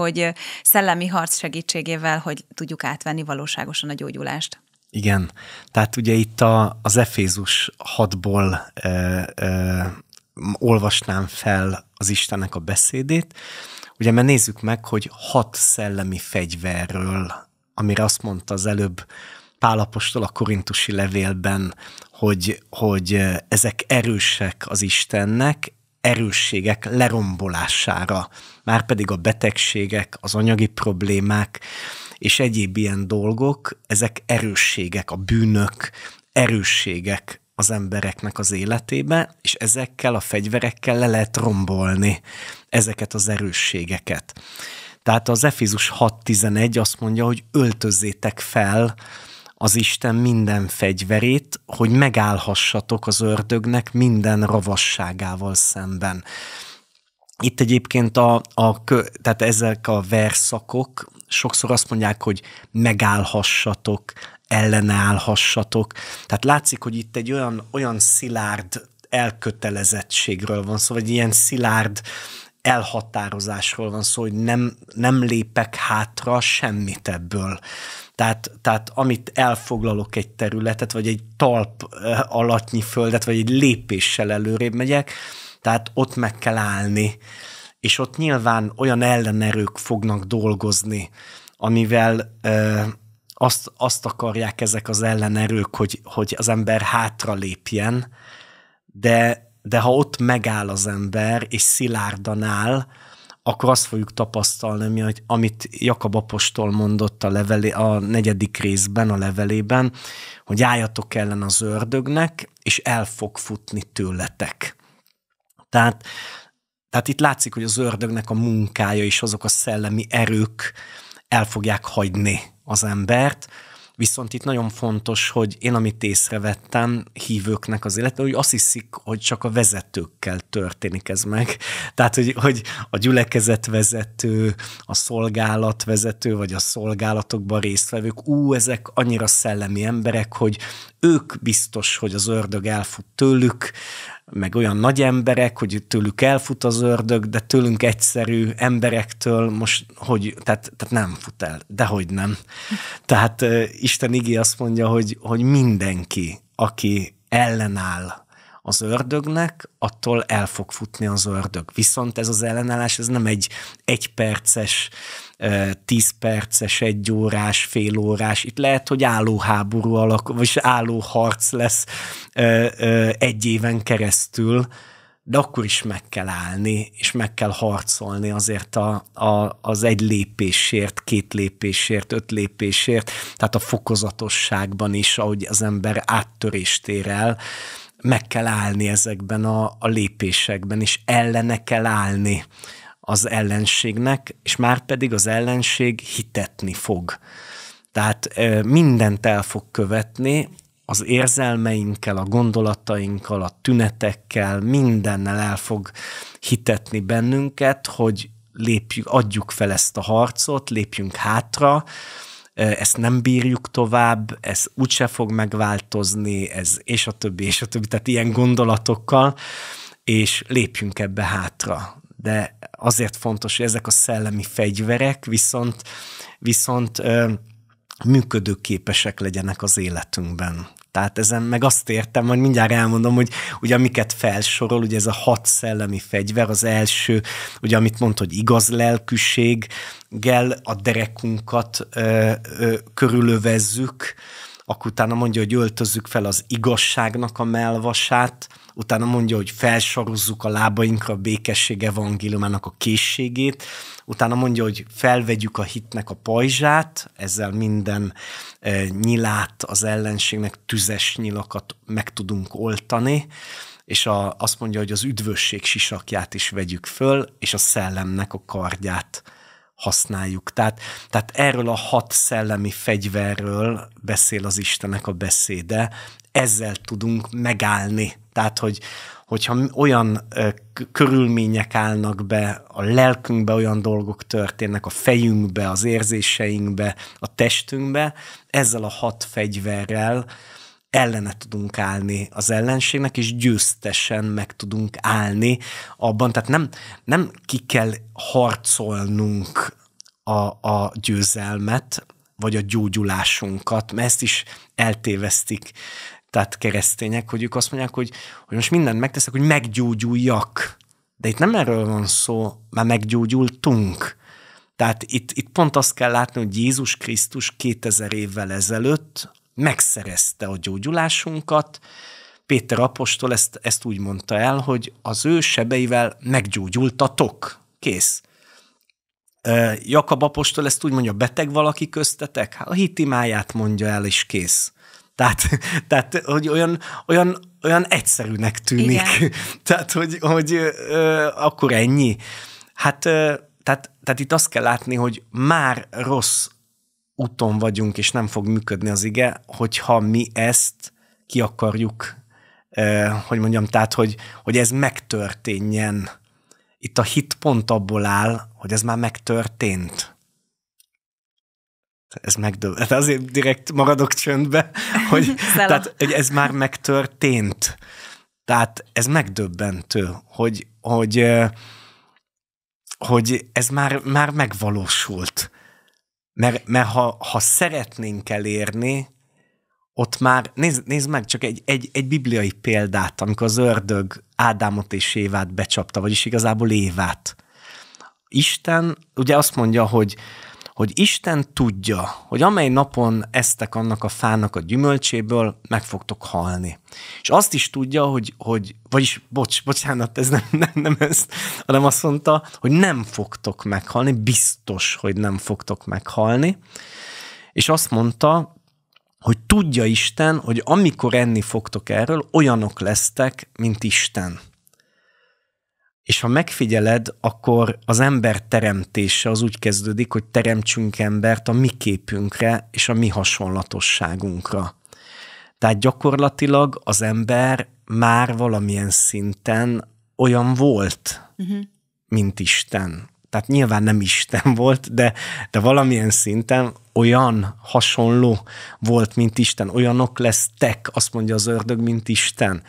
hogy szellemi harc segítségével, hogy tudjuk átvenni valóságosan a gyógyulást. Igen, tehát ugye itt a, az Efézus 6-ból e, e, olvasnám fel az Istennek a beszédét, ugye mert nézzük meg, hogy hat szellemi fegyverről, amire azt mondta az előbb Pálapostól a korintusi levélben, hogy, hogy ezek erősek az Istennek, erősségek lerombolására, már pedig a betegségek, az anyagi problémák és egyéb ilyen dolgok, ezek erősségek, a bűnök, erősségek az embereknek az életébe, és ezekkel a fegyverekkel le lehet rombolni ezeket az erősségeket. Tehát az Efizus 6.11 azt mondja, hogy öltözzétek fel az Isten minden fegyverét, hogy megállhassatok az ördögnek minden ravasságával szemben. Itt egyébként a, a, tehát ezek a verszakok sokszor azt mondják, hogy megállhassatok, ellenállhassatok. Tehát látszik, hogy itt egy olyan, olyan szilárd elkötelezettségről van szó, vagy ilyen szilárd elhatározásról van szó, hogy nem, nem lépek hátra semmit ebből. Tehát, tehát amit elfoglalok egy területet, vagy egy talp eh, alatnyi földet, vagy egy lépéssel előrébb megyek, tehát ott meg kell állni. És ott nyilván olyan ellenerők fognak dolgozni, amivel ö, eh, azt, azt akarják ezek az ellenerők, hogy, hogy az ember hátra lépjen, de, de ha ott megáll az ember, és szilárdan áll, akkor azt fogjuk tapasztalni, hogy amit Jakab apostol mondott a, levelé, a negyedik részben, a levelében, hogy álljatok ellen az ördögnek, és el fog futni tőletek. Tehát, tehát itt látszik, hogy az ördögnek a munkája és azok a szellemi erők el fogják hagyni az embert, Viszont itt nagyon fontos, hogy én amit észrevettem hívőknek az életben, hogy azt hiszik, hogy csak a vezetőkkel történik ez meg. Tehát, hogy, hogy a gyülekezetvezető, a szolgálatvezető, vagy a szolgálatokban résztvevők, ú, ezek annyira szellemi emberek, hogy ők biztos, hogy az ördög elfut tőlük, meg olyan nagy emberek, hogy tőlük elfut az ördög, de tőlünk egyszerű emberektől most, hogy, tehát, tehát nem fut el, dehogy nem. Tehát Isten igé azt mondja, hogy, hogy mindenki, aki ellenáll az ördögnek, attól el fog futni az ördög. Viszont ez az ellenállás, ez nem egy egyperces, tíz perces, egy órás, fél órás, itt lehet, hogy álló háború alakul, vagy álló harc lesz egy éven keresztül, de akkor is meg kell állni, és meg kell harcolni azért a, a, az egy lépésért, két lépésért, öt lépésért, tehát a fokozatosságban is, ahogy az ember áttörést ér el, meg kell állni ezekben a, a lépésekben, és ellene kell állni az ellenségnek, és már pedig az ellenség hitetni fog. Tehát mindent el fog követni, az érzelmeinkkel, a gondolatainkkal, a tünetekkel, mindennel el fog hitetni bennünket, hogy lépjük, adjuk fel ezt a harcot, lépjünk hátra, ezt nem bírjuk tovább, ez úgyse fog megváltozni, ez és a többi, és a többi, tehát ilyen gondolatokkal, és lépjünk ebbe hátra. De azért fontos, hogy ezek a szellemi fegyverek viszont, viszont működőképesek legyenek az életünkben. Tehát ezen meg azt értem, hogy mindjárt elmondom, hogy ugye amiket felsorol, ugye ez a hat szellemi fegyver, az első, ugye amit mond, hogy igaz lelkűséggel a derekunkat ö, ö, körülövezzük, akkor utána mondja, hogy öltözzük fel az igazságnak a melvasát, utána mondja, hogy felsorozzuk a lábainkra a békesség evangéliumának a készségét, utána mondja, hogy felvegyük a hitnek a pajzsát, ezzel minden e, nyilát az ellenségnek, tüzes nyilakat meg tudunk oltani, és a, azt mondja, hogy az üdvösség sisakját is vegyük föl, és a szellemnek a kardját használjuk. Tehát, tehát erről a hat szellemi fegyverről beszél az Istenek a beszéde, ezzel tudunk megállni. Tehát, hogy, hogyha olyan körülmények állnak be, a lelkünkbe olyan dolgok történnek, a fejünkbe, az érzéseinkbe, a testünkbe, ezzel a hat fegyverrel ellene tudunk állni az ellenségnek, és győztesen meg tudunk állni abban. Tehát nem, nem ki kell harcolnunk a, a győzelmet, vagy a gyógyulásunkat, mert ezt is eltévesztik tehát keresztények, hogy ők azt mondják, hogy, hogy most mindent megteszek, hogy meggyógyuljak. De itt nem erről van szó, már meggyógyultunk. Tehát itt, itt pont azt kell látni, hogy Jézus Krisztus 2000 évvel ezelőtt megszerezte a gyógyulásunkat. Péter apostol ezt, ezt úgy mondta el, hogy az ő sebeivel meggyógyultatok. Kész. Jakab apostol ezt úgy mondja, beteg valaki köztetek? Hát a hitimáját mondja el, és kész. Tehát, tehát hogy olyan, olyan, olyan egyszerűnek tűnik. Igen. Tehát, hogy, hogy ö, akkor ennyi. Hát, ö, tehát, tehát itt azt kell látni, hogy már rossz úton vagyunk, és nem fog működni az ige, hogyha mi ezt ki akarjuk, hogy mondjam, tehát, hogy, hogy ez megtörténjen. Itt a hit pont abból áll, hogy ez már megtörtént ez megdöbb. Hát azért direkt maradok csöndbe, hogy, tehát, hogy ez már megtörtént. Tehát ez megdöbbentő, hogy, hogy, hogy ez már, már megvalósult. Mert, mert ha, ha szeretnénk elérni, ott már, nézd, nézd meg csak egy, egy, egy bibliai példát, amikor az ördög Ádámot és Évát becsapta, vagyis igazából Évát. Isten ugye azt mondja, hogy, hogy Isten tudja, hogy amely napon esztek annak a fának a gyümölcséből, meg fogtok halni. És azt is tudja, hogy, hogy vagyis, bocs, bocsánat, ez nem, nem, nem ez, hanem azt mondta, hogy nem fogtok meghalni, biztos, hogy nem fogtok meghalni. És azt mondta, hogy tudja Isten, hogy amikor enni fogtok erről, olyanok lesztek, mint Isten. És ha megfigyeled, akkor az ember teremtése az úgy kezdődik, hogy teremtsünk embert a mi képünkre és a mi hasonlatosságunkra. Tehát gyakorlatilag az ember már valamilyen szinten olyan volt, uh-huh. mint Isten. Tehát nyilván nem Isten volt, de, de valamilyen szinten olyan hasonló volt, mint Isten. Olyanok lesztek, azt mondja az ördög, mint Isten.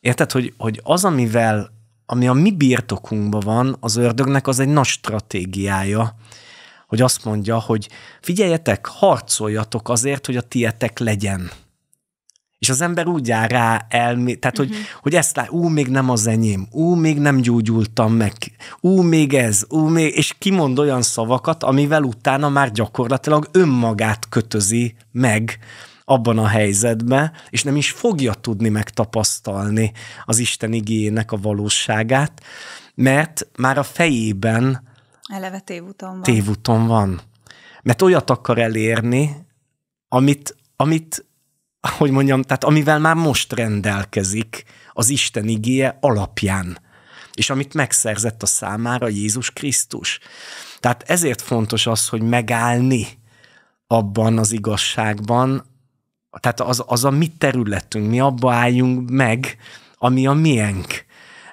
Érted, hogy, hogy az, amivel ami a mi birtokunkban van, az ördögnek az egy nagy stratégiája, hogy azt mondja, hogy figyeljetek, harcoljatok azért, hogy a tietek legyen. És az ember úgy áll rá elmé, tehát uh-huh. hogy, mhm. hogy ezt lát, ú, még nem az enyém, ú, még nem gyógyultam meg, ú, még ez, ú, még, és kimond olyan szavakat, amivel utána már gyakorlatilag önmagát kötözi meg abban a helyzetben, és nem is fogja tudni megtapasztalni az Isten igényének a valóságát, mert már a fejében eleve tévúton van. Tévúton van. Mert olyat akar elérni, amit, amit hogy mondjam, tehát amivel már most rendelkezik az Isten igéje alapján, és amit megszerzett a számára Jézus Krisztus. Tehát ezért fontos az, hogy megállni abban az igazságban, tehát az, az a mi területünk, mi abba álljunk meg, ami a miénk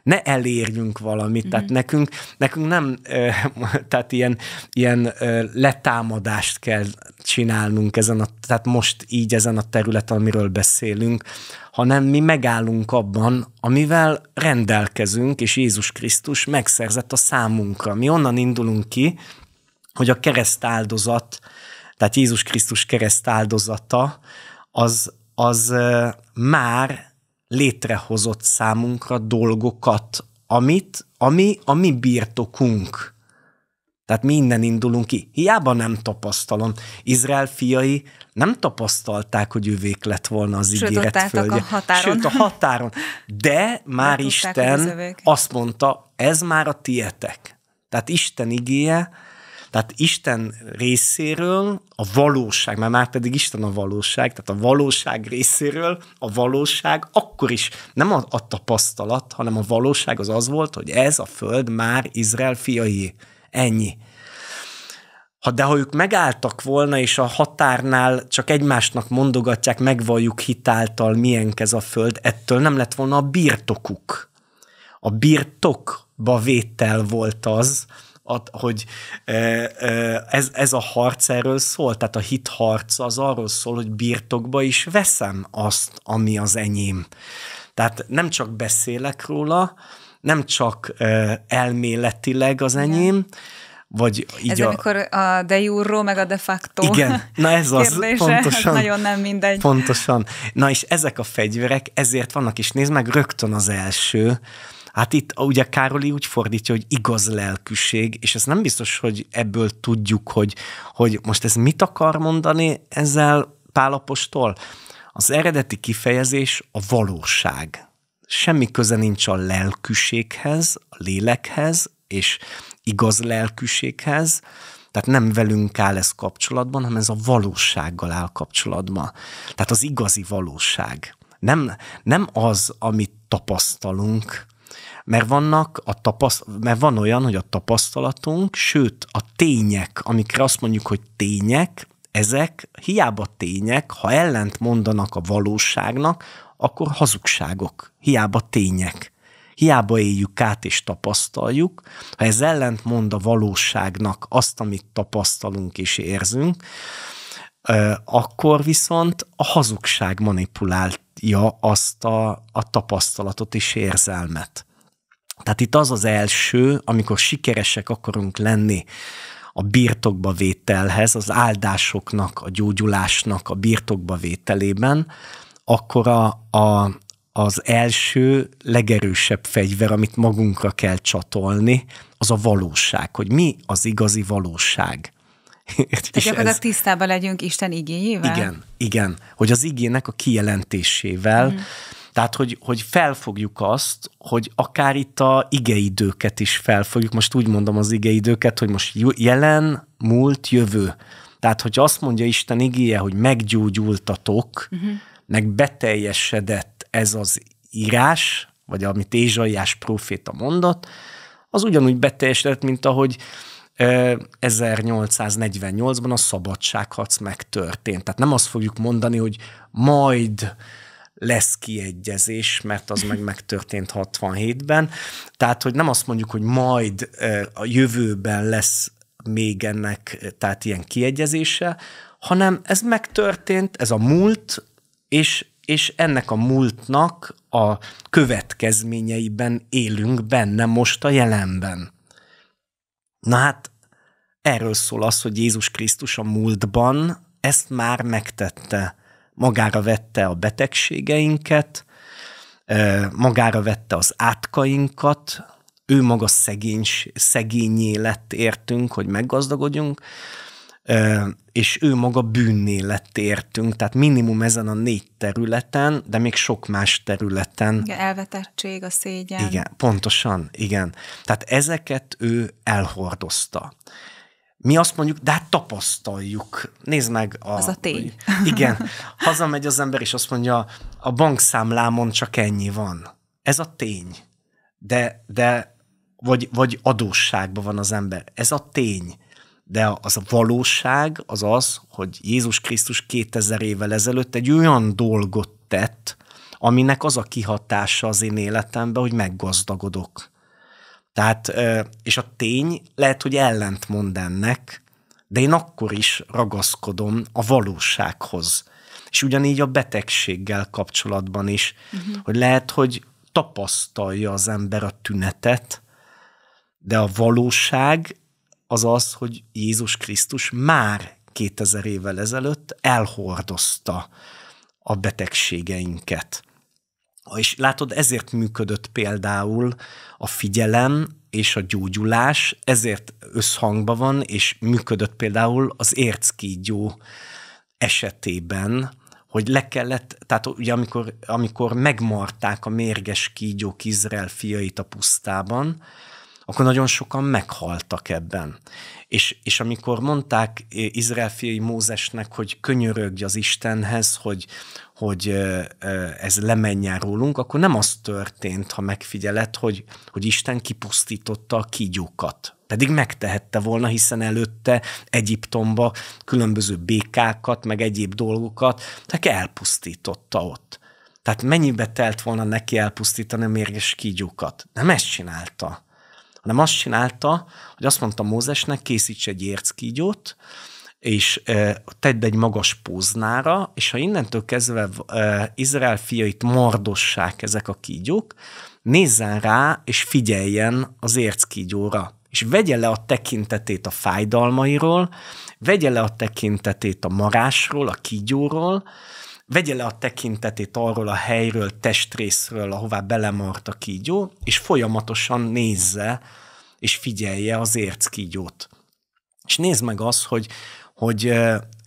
ne elérjünk valamit, mm-hmm. tehát mhm. nekünk, nekünk nem, tehát ilyen, ilyen letámadást kell csinálnunk ezen a, tehát most így ezen a területen, amiről beszélünk, hanem mi megállunk abban, amivel rendelkezünk, és Jézus Krisztus megszerzett a számunkra. Mi onnan indulunk ki, hogy a kereszt áldozat, tehát Jézus Krisztus kereszt áldozata, az, az már létrehozott számunkra dolgokat, amit, ami a mi birtokunk. Tehát mi innen indulunk ki. Hiába nem tapasztalom. Izrael fiai nem tapasztalták, hogy ővék lett volna az Sőt, ígéret földje. a határon. Sőt, a határon. De már Isten azt mondta, ez már a tietek. Tehát Isten igéje, tehát Isten részéről a valóság, mert már pedig Isten a valóság, tehát a valóság részéről a valóság akkor is nem a, a tapasztalat, hanem a valóság az az volt, hogy ez a föld már Izrael fiai. Ennyi. Ha de ha ők megálltak volna, és a határnál csak egymásnak mondogatják, megvalljuk hitáltal, milyen ez a föld, ettől nem lett volna a birtokuk. A birtokba vétel volt az, hogy ez, ez a harc erről szól, tehát a hit harca az arról szól, hogy birtokba is veszem azt, ami az enyém. Tehát nem csak beszélek róla, nem csak elméletileg az enyém, vagy így ez a... amikor a de jurro, meg a de facto Igen, na ez az, kérdése, pontosan. nagyon nem mindegy. Pontosan. Na és ezek a fegyverek ezért vannak, és nézd meg rögtön az első, Hát itt ugye Károli úgy fordítja, hogy igaz lelkűség, és ez nem biztos, hogy ebből tudjuk, hogy, hogy most ez mit akar mondani ezzel Pálapostól. Az eredeti kifejezés a valóság. Semmi köze nincs a lelkűséghez, a lélekhez, és igaz lelkűséghez, tehát nem velünk áll ez kapcsolatban, hanem ez a valósággal áll kapcsolatban. Tehát az igazi valóság. Nem, nem az, amit tapasztalunk, mert vannak a tapaszt, mert van olyan, hogy a tapasztalatunk, sőt a tények, amikre azt mondjuk, hogy tények, ezek hiába tények, ha ellent mondanak a valóságnak, akkor hazugságok, hiába tények. Hiába éljük át és tapasztaljuk, ha ez ellent mond a valóságnak azt, amit tapasztalunk és érzünk, akkor viszont a hazugság manipulálja azt a, a tapasztalatot és érzelmet. Tehát itt az az első, amikor sikeresek akarunk lenni a birtokba vételhez, az áldásoknak, a gyógyulásnak a birtokba vételében, akkor a, a, az első, legerősebb fegyver, amit magunkra kell csatolni, az a valóság, hogy mi az igazi valóság. Tehát gyakorlatilag ez... tisztában legyünk Isten igényével? Igen, igen, hogy az igének a kijelentésével, mm tehát, hogy, hogy felfogjuk azt, hogy akár itt a igeidőket is felfogjuk, most úgy mondom az igeidőket, hogy most jelen, múlt, jövő. Tehát, hogy azt mondja Isten igéje, hogy meggyógyultatok, uh-huh. meg beteljesedett ez az írás, vagy amit Ézsaiás proféta mondott, az ugyanúgy beteljesedett, mint ahogy 1848-ban a szabadságharc megtörtént. Tehát nem azt fogjuk mondani, hogy majd lesz kiegyezés, mert az meg megtörtént 67-ben. Tehát, hogy nem azt mondjuk, hogy majd a jövőben lesz még ennek, tehát ilyen kiegyezése, hanem ez megtörtént, ez a múlt, és, és ennek a múltnak a következményeiben élünk benne most a jelenben. Na hát erről szól az, hogy Jézus Krisztus a múltban ezt már megtette magára vette a betegségeinket, magára vette az átkainkat, ő maga szegény, szegényé lett értünk, hogy meggazdagodjunk, és ő maga bűnné lett értünk, tehát minimum ezen a négy területen, de még sok más területen. Igen, elvetettség, a szégyen. Igen, pontosan, igen. Tehát ezeket ő elhordozta. Mi azt mondjuk, de hát tapasztaljuk. Nézd meg. A, az a tény. Igen. Hazamegy az ember, és azt mondja, a bankszámlámon csak ennyi van. Ez a tény. De, de vagy, vagy adósságban van az ember. Ez a tény. De az a valóság az az, hogy Jézus Krisztus 2000 évvel ezelőtt egy olyan dolgot tett, aminek az a kihatása az én életemben, hogy meggazdagodok. Tehát, és a tény lehet, hogy ellent mond ennek, de én akkor is ragaszkodom a valósághoz. És ugyanígy a betegséggel kapcsolatban is, uh-huh. hogy lehet, hogy tapasztalja az ember a tünetet, de a valóság az az, hogy Jézus Krisztus már 2000 évvel ezelőtt elhordozta a betegségeinket. És látod, ezért működött például a figyelem és a gyógyulás, ezért összhangban van, és működött például az érckígyó esetében, hogy le kellett, tehát ugye amikor, amikor megmarták a mérges kígyók Izrael fiait a pusztában, akkor nagyon sokan meghaltak ebben. És, és amikor mondták Izrael fiai Mózesnek, hogy könyörögj az Istenhez, hogy, hogy ez lemenjen rólunk, akkor nem az történt, ha megfigyeled, hogy, hogy Isten kipusztította a kígyókat. Pedig megtehette volna, hiszen előtte Egyiptomba különböző békákat, meg egyéb dolgokat, tehát elpusztította ott. Tehát mennyibe telt volna neki elpusztítani a mérges kígyókat? Nem ezt csinálta hanem azt csinálta, hogy azt mondta Mózesnek, készíts egy érckígyót, és tedd egy magas póznára, és ha innentől kezdve Izrael fiait mardossák ezek a kígyók, nézzen rá, és figyeljen az érckígyóra, és vegye le a tekintetét a fájdalmairól, vegye le a tekintetét a marásról, a kígyóról, vegye le a tekintetét arról a helyről, testrészről, ahová belemart a kígyó, és folyamatosan nézze, és figyelje az érckígyót. És nézd meg azt, hogy, hogy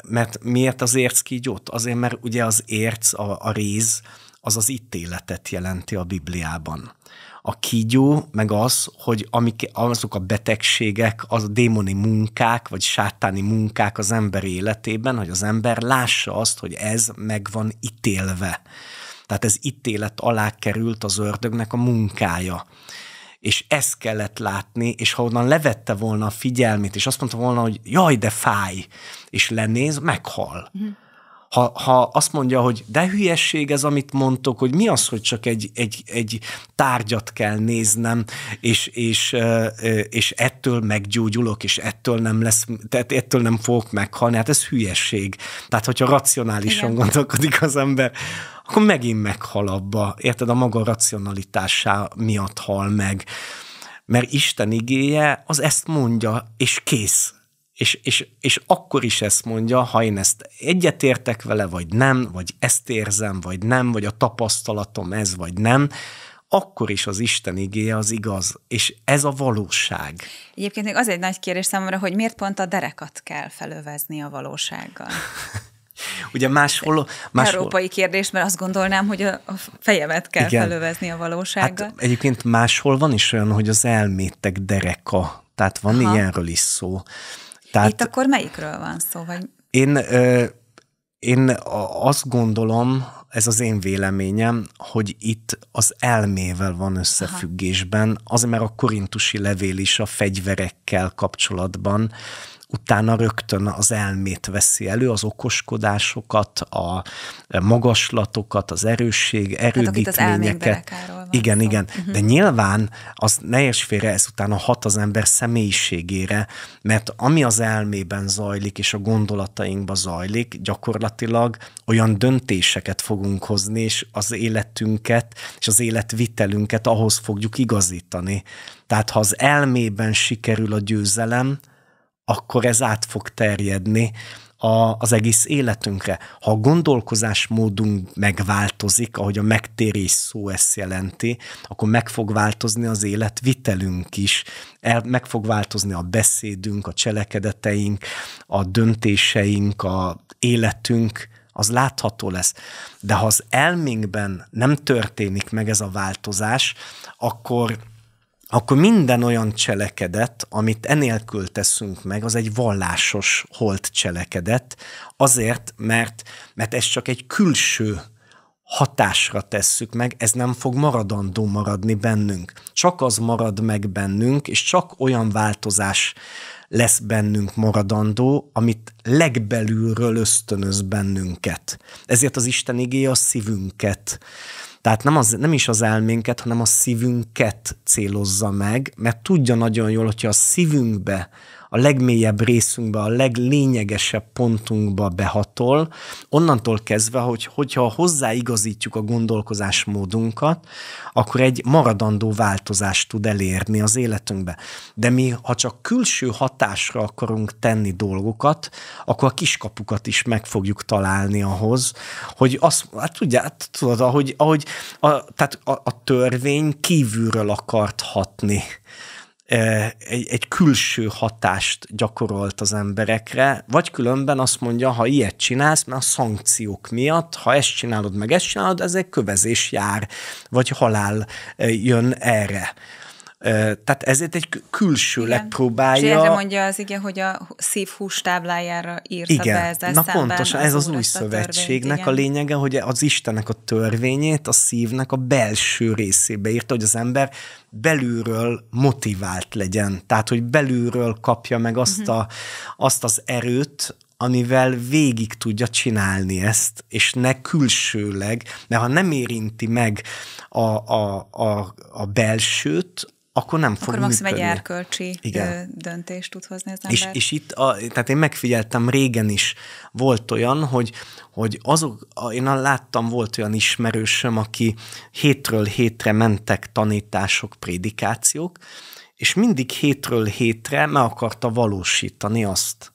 mert miért az érckígyót? Azért, mert ugye az érc, a, a réz, az az ítéletet jelenti a Bibliában. A kígyó meg az, hogy amik, azok a betegségek, az a démoni munkák, vagy sátáni munkák az ember életében, hogy az ember lássa azt, hogy ez meg van ítélve. Tehát ez ítélet alá került az ördögnek a munkája és ezt kellett látni, és ha onnan levette volna a figyelmét, és azt mondta volna, hogy jaj, de fáj, és lenéz, meghal. Uh-huh. Ha, ha azt mondja, hogy de hülyesség ez, amit mondtok, hogy mi az, hogy csak egy, egy, egy tárgyat kell néznem, és, és, és ettől meggyógyulok, és ettől nem lesz, tehát ettől nem fogok meghalni, hát ez hülyesség. Tehát, hogyha racionálisan Igen. gondolkodik az ember, akkor megint meghal abba. Érted? A maga racionalitásá miatt hal meg. Mert Isten igéje az ezt mondja, és kész. És, és, és akkor is ezt mondja, ha én ezt egyetértek vele, vagy nem, vagy ezt érzem, vagy nem, vagy a tapasztalatom ez, vagy nem, akkor is az Isten igéje az igaz, és ez a valóság. Egyébként még az egy nagy kérdés számomra, hogy miért pont a derekat kell felövezni a valósággal? Ugye máshol, máshol... Európai kérdés, mert azt gondolnám, hogy a, fejemet kell Igen. felövezni a valósággal. Hát egyébként máshol van is olyan, hogy az elmétek dereka. Tehát van Aha. ilyenről is szó. Tehát Itt akkor melyikről van szó? Vagy... Én, én azt gondolom, ez az én véleményem, hogy itt az elmével van összefüggésben, azért mert a korintusi levél is a fegyverekkel kapcsolatban utána rögtön az elmét veszi elő, az okoskodásokat, a magaslatokat, az erősség, erődítményeket. Hát, igen, szó. igen. Uh-huh. De nyilván az ne félre, ez utána hat az ember személyiségére, mert ami az elmében zajlik, és a gondolatainkban zajlik, gyakorlatilag olyan döntéseket fogunk hozni, és az életünket, és az életvitelünket ahhoz fogjuk igazítani. Tehát ha az elmében sikerül a győzelem, akkor ez át fog terjedni a, az egész életünkre. Ha a gondolkozásmódunk megváltozik, ahogy a megtérés szó ezt jelenti, akkor meg fog változni az életvitelünk is, el, meg fog változni a beszédünk, a cselekedeteink, a döntéseink, a életünk, az látható lesz. De ha az elménkben nem történik meg ez a változás, akkor akkor minden olyan cselekedet, amit enélkül teszünk meg, az egy vallásos holt cselekedet, azért, mert, mert ez csak egy külső hatásra tesszük meg, ez nem fog maradandó maradni bennünk. Csak az marad meg bennünk, és csak olyan változás lesz bennünk maradandó, amit legbelülről ösztönöz bennünket. Ezért az Isten igéje a szívünket tehát nem, az, nem is az elménket, hanem a szívünket célozza meg, mert tudja nagyon jól, hogyha a szívünkbe a legmélyebb részünkbe, a leglényegesebb pontunkba behatol, onnantól kezdve, hogy hogyha hozzáigazítjuk a gondolkozásmódunkat, akkor egy maradandó változást tud elérni az életünkbe. De mi, ha csak külső hatásra akarunk tenni dolgokat, akkor a kiskapukat is meg fogjuk találni ahhoz, hogy azt, hát tudja, hát tudod, ahogy, ahogy a, tehát a, a törvény kívülről akart hatni egy, egy külső hatást gyakorolt az emberekre, vagy különben azt mondja, ha ilyet csinálsz, mert a szankciók miatt, ha ezt csinálod, meg ezt csinálod, ez egy kövezés jár, vagy halál jön erre. Tehát ezért egy külsőleg igen. próbálja. És mondja az igen, hogy a szív hústáblájára írta igen. be ezzel Na pontosan, ez az új szövetségnek a, a lényege, hogy az Istennek a törvényét a szívnek a belső részébe írta, hogy az ember belülről motivált legyen. Tehát, hogy belülről kapja meg azt, uh-huh. a, azt az erőt, amivel végig tudja csinálni ezt, és ne külsőleg, mert ha nem érinti meg a, a, a, a belsőt, akkor nem fog Akkor maximum egy erkölcsi Igen. döntést tud hozni az ember. És, és itt, a, tehát én megfigyeltem, régen is volt olyan, hogy, hogy azok, én láttam, volt olyan ismerősöm, aki hétről hétre mentek tanítások, prédikációk, és mindig hétről hétre meg akarta valósítani azt.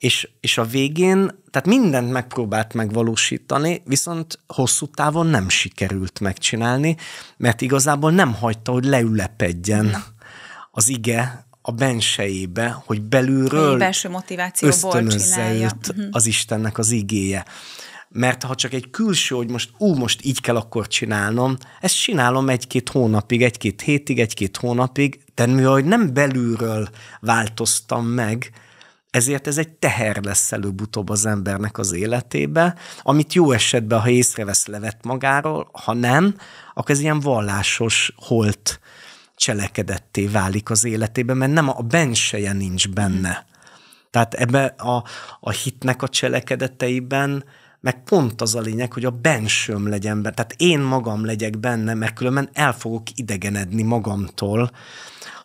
És, és a végén, tehát mindent megpróbált megvalósítani, viszont hosszú távon nem sikerült megcsinálni, mert igazából nem hagyta, hogy leülepedjen az ige a bensejébe, hogy belülről belső motivációból csinálja. őt uh-huh. az Istennek az igéje. Mert ha csak egy külső, hogy most ú, most így kell akkor csinálnom, ezt csinálom egy-két hónapig, egy-két hétig, egy-két hónapig, de mivel nem belülről változtam meg, ezért ez egy teher lesz előbb-utóbb az embernek az életébe, amit jó esetben, ha észrevesz, levet magáról, ha nem, akkor ez ilyen vallásos holt cselekedetté válik az életében, mert nem a benseje nincs benne. Tehát ebbe a, a hitnek a cselekedeteiben meg pont az a lényeg, hogy a bensőm legyen benne. Tehát én magam legyek benne, mert különben el fogok idegenedni magamtól,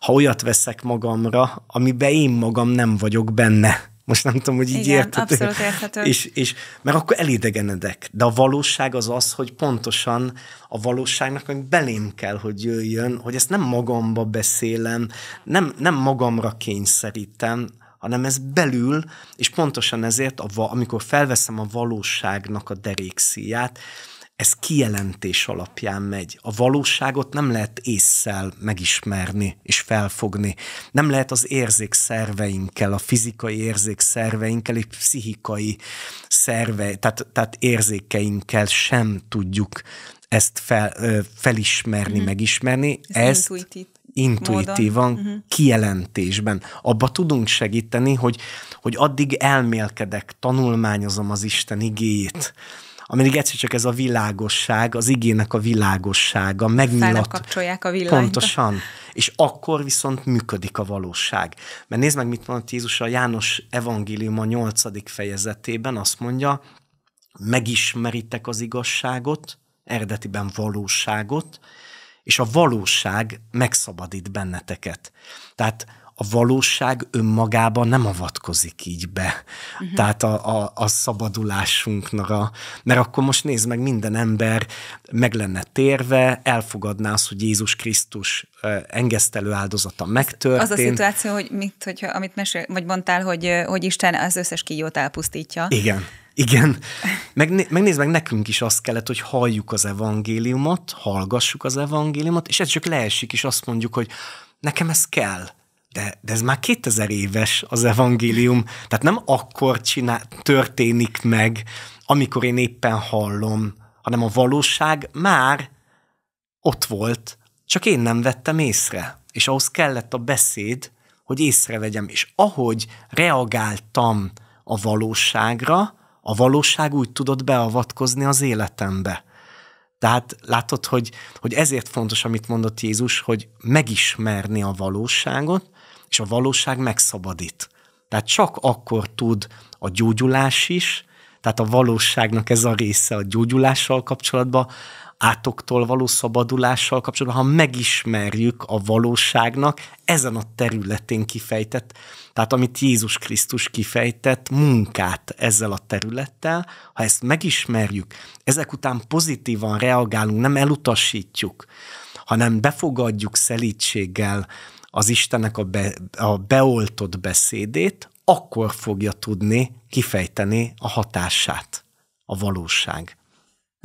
ha olyat veszek magamra, amiben én magam nem vagyok benne. Most nem tudom, hogy így Igen, abszolút érthető. És, és, mert akkor elidegenedek. De a valóság az az, hogy pontosan a valóságnak meg belém kell, hogy jöjjön, hogy ezt nem magamba beszélem, nem, nem magamra kényszerítem, hanem ez belül, és pontosan ezért, amikor felveszem a valóságnak a derékszíját, ez kijelentés alapján megy. A valóságot nem lehet észszel megismerni és felfogni. Nem lehet az érzékszerveinkkel, a fizikai érzékszerveinkkel és pszichikai szerve, tehát, tehát érzékeinkkel sem tudjuk ezt fel, felismerni, mm. megismerni. Ez ezt intuitív. Intuitívan, uh-huh. kijelentésben. Abba tudunk segíteni, hogy, hogy addig elmélkedek, tanulmányozom az Isten igéjét, amíg egyszer csak ez a világosság, az igének a világossága megnyilat. kapcsolják a villanyt. Pontosan. És akkor viszont működik a valóság. Mert nézd meg, mit mondott Jézus a János evangélium a nyolcadik fejezetében, azt mondja, megismeritek az igazságot, eredetiben valóságot, és a valóság megszabadít benneteket. Tehát a valóság önmagában nem avatkozik így be. Uh-huh. Tehát a, a, a szabadulásunkra, mert akkor most nézd meg, minden ember meg lenne térve, elfogadná azt, hogy Jézus Krisztus engesztelő áldozata megtörtént. Az a szituáció, hogy mit, hogyha, amit mesél, vagy mondtál, hogy, hogy Isten az összes kígyót elpusztítja. Igen. Igen. Meg, megnézd meg, nekünk is azt kellett, hogy halljuk az evangéliumot, hallgassuk az evangéliumot, és ez csak leesik, és azt mondjuk, hogy nekem ez kell de, de ez már 2000 éves az evangélium, tehát nem akkor csinál, történik meg, amikor én éppen hallom, hanem a valóság már ott volt, csak én nem vettem észre. És ahhoz kellett a beszéd, hogy észrevegyem. És ahogy reagáltam a valóságra, a valóság úgy tudott beavatkozni az életembe. Tehát látod, hogy, hogy ezért fontos, amit mondott Jézus, hogy megismerni a valóságot, és a valóság megszabadít. Tehát csak akkor tud a gyógyulás is, tehát a valóságnak ez a része a gyógyulással kapcsolatban, átoktól való szabadulással kapcsolatban, ha megismerjük a valóságnak ezen a területén kifejtett, tehát amit Jézus Krisztus kifejtett munkát ezzel a területtel, ha ezt megismerjük, ezek után pozitívan reagálunk, nem elutasítjuk, hanem befogadjuk szelítséggel, az Istennek a, be, a beoltott beszédét, akkor fogja tudni kifejteni a hatását, a valóság.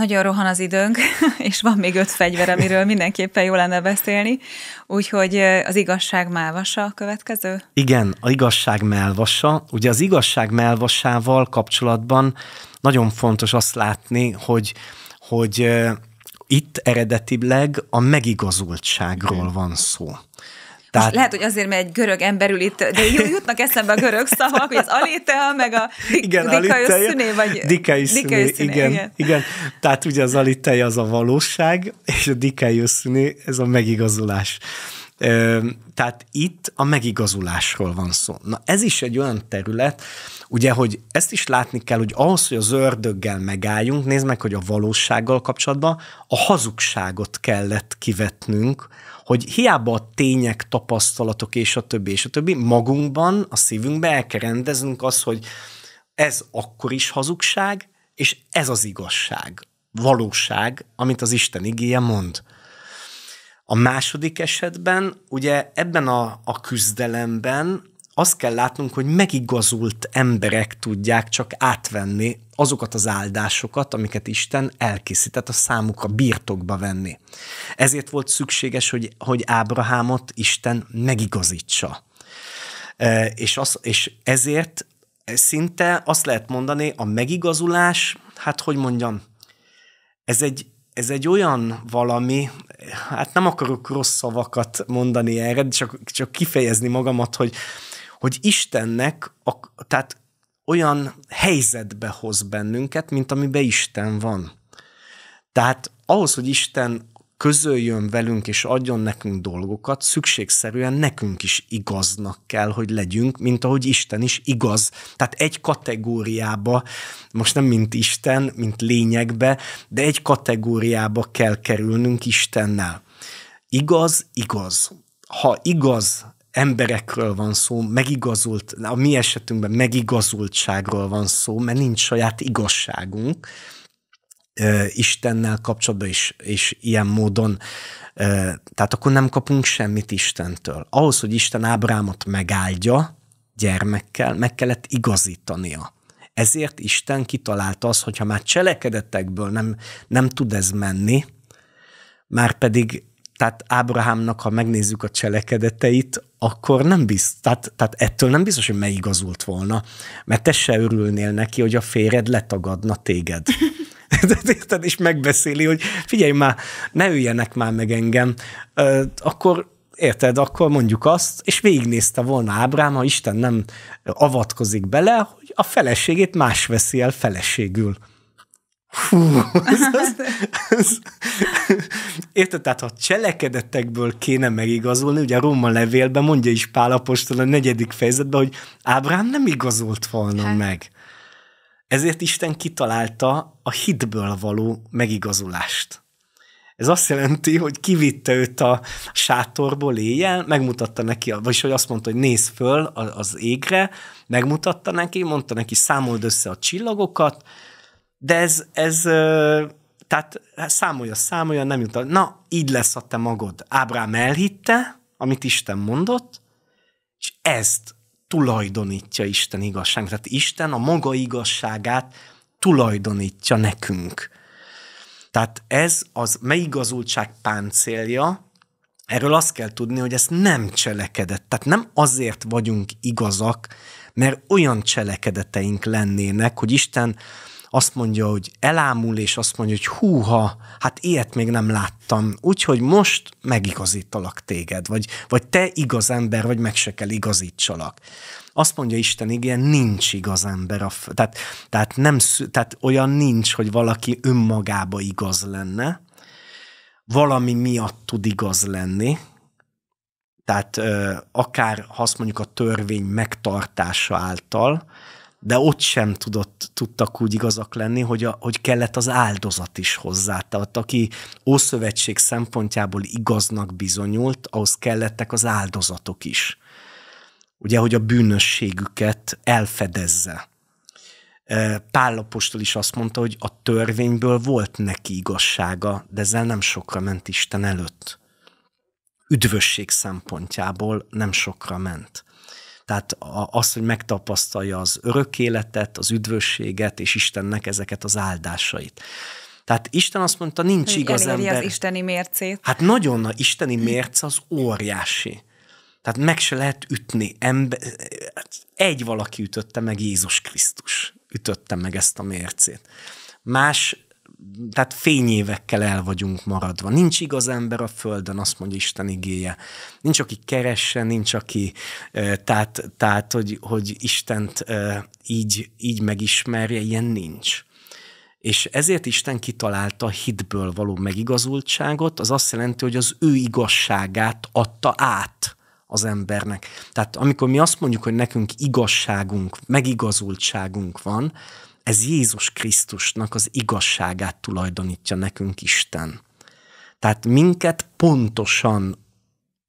Nagyon rohan az időnk, és van még öt fegyver, amiről mindenképpen jó lenne beszélni. Úgyhogy az igazság melvasa a következő? Igen, a igazság melvasa. Ugye az igazság melvasával kapcsolatban nagyon fontos azt látni, hogy, hogy itt eredetileg a megigazultságról van szó. Tehát... Most lehet, hogy azért, mert egy görög ember ül itt, de jutnak eszembe a görög szavak, hogy az alitea, meg a igen, dikaiuszüné, vagy dikaiuszüné, igen, igen, igen. Tehát ugye az alitea az a valóság, és a dikaiuszüné ez a megigazulás. Tehát itt a megigazulásról van szó. Na ez is egy olyan terület, ugye, hogy ezt is látni kell, hogy ahhoz, hogy az ördöggel megálljunk, nézd meg, hogy a valósággal kapcsolatban a hazugságot kellett kivetnünk, hogy hiába a tények, tapasztalatok és a többi, és a többi, magunkban, a szívünkben el kell rendeznünk az, hogy ez akkor is hazugság, és ez az igazság, valóság, amit az Isten igéje mond. A második esetben, ugye ebben a, a küzdelemben azt kell látnunk, hogy megigazult emberek tudják csak átvenni azokat az áldásokat, amiket Isten elkészített a számukra birtokba venni. Ezért volt szükséges, hogy, hogy Ábrahámot Isten megigazítsa. E, és, az, és ezért szinte azt lehet mondani, a megigazulás, hát hogy mondjam, ez egy, ez egy olyan valami, hát nem akarok rossz szavakat mondani erre, csak, csak kifejezni magamat, hogy, hogy Istennek, a, tehát olyan helyzetbe hoz bennünket, mint amiben Isten van. Tehát ahhoz, hogy Isten közöljön velünk és adjon nekünk dolgokat, szükségszerűen nekünk is igaznak kell, hogy legyünk, mint ahogy Isten is igaz. Tehát egy kategóriába, most nem mint Isten, mint lényegbe, de egy kategóriába kell kerülnünk Istennel. Igaz, igaz. Ha igaz emberekről van szó, megigazult, a mi esetünkben megigazultságról van szó, mert nincs saját igazságunk, Istennel kapcsolatban is, és ilyen módon, tehát akkor nem kapunk semmit Istentől. Ahhoz, hogy Isten Ábrámot megáldja gyermekkel, meg kellett igazítania. Ezért Isten kitalálta azt, hogyha már cselekedetekből nem, nem tud ez menni, már pedig tehát Ábrahámnak, ha megnézzük a cselekedeteit, akkor nem biztos, tehát, tehát ettől nem biztos, hogy megigazult volna, mert te se örülnél neki, hogy a féred letagadna téged. Érted? És megbeszéli, hogy figyelj már, ne üljenek már meg engem, akkor érted, akkor mondjuk azt, és végignézte volna Ábrám, ha Isten nem avatkozik bele, hogy a feleségét más veszi el feleségül. Hú, ez, ez, ez, érted, tehát ha cselekedetekből kéne megigazolni, ugye a Róma levélben mondja is Pál Apostol a negyedik fejezetben, hogy Ábrám nem igazolt volna hát. meg. Ezért Isten kitalálta a hitből való megigazulást. Ez azt jelenti, hogy kivitte őt a sátorból éjjel, megmutatta neki, vagyis hogy azt mondta, hogy néz föl az égre, megmutatta neki, mondta neki, számold össze a csillagokat, de ez, ez tehát számolja, számolja, nem jut. Na, így lesz a te magod. Ábrám elhitte, amit Isten mondott, és ezt tulajdonítja Isten igazság. Tehát Isten a maga igazságát tulajdonítja nekünk. Tehát ez az megigazultság páncélja, erről azt kell tudni, hogy ez nem cselekedett. Tehát nem azért vagyunk igazak, mert olyan cselekedeteink lennének, hogy Isten azt mondja, hogy elámul, és azt mondja, hogy húha, hát ilyet még nem láttam, úgyhogy most megigazítalak téged, vagy, vagy te igaz ember, vagy meg se kell igazítsalak. Azt mondja Isten, igen, nincs igaz ember. A f- tehát, tehát, nem, tehát olyan nincs, hogy valaki önmagába igaz lenne, valami miatt tud igaz lenni, tehát akár ha azt mondjuk a törvény megtartása által, de ott sem tudott, tudtak úgy igazak lenni, hogy, a, hogy kellett az áldozat is hozzá. Tehát aki Ószövetség szempontjából igaznak bizonyult, ahhoz kellettek az áldozatok is. Ugye, hogy a bűnösségüket elfedezze. Pállapostól is azt mondta, hogy a törvényből volt neki igazsága, de ezzel nem sokra ment Isten előtt. Üdvösség szempontjából nem sokra ment. Tehát az, hogy megtapasztalja az örök életet, az üdvösséget, és Istennek ezeket az áldásait. Tehát Isten azt mondta, nincs hogy igaz ember. az isteni mércét. Hát nagyon, a isteni mérce az óriási. Tehát meg se lehet ütni. Ember, egy valaki ütötte meg, Jézus Krisztus ütötte meg ezt a mércét. Más tehát fényévekkel el vagyunk maradva. Nincs igaz ember a földön, azt mondja Isten igéje. Nincs, aki keresse, nincs, aki, tehát, tehát hogy, hogy Istent így, így megismerje, ilyen nincs. És ezért Isten kitalálta a hitből való megigazultságot, az azt jelenti, hogy az ő igazságát adta át az embernek. Tehát amikor mi azt mondjuk, hogy nekünk igazságunk, megigazultságunk van, ez Jézus Krisztusnak az igazságát tulajdonítja nekünk Isten. Tehát minket pontosan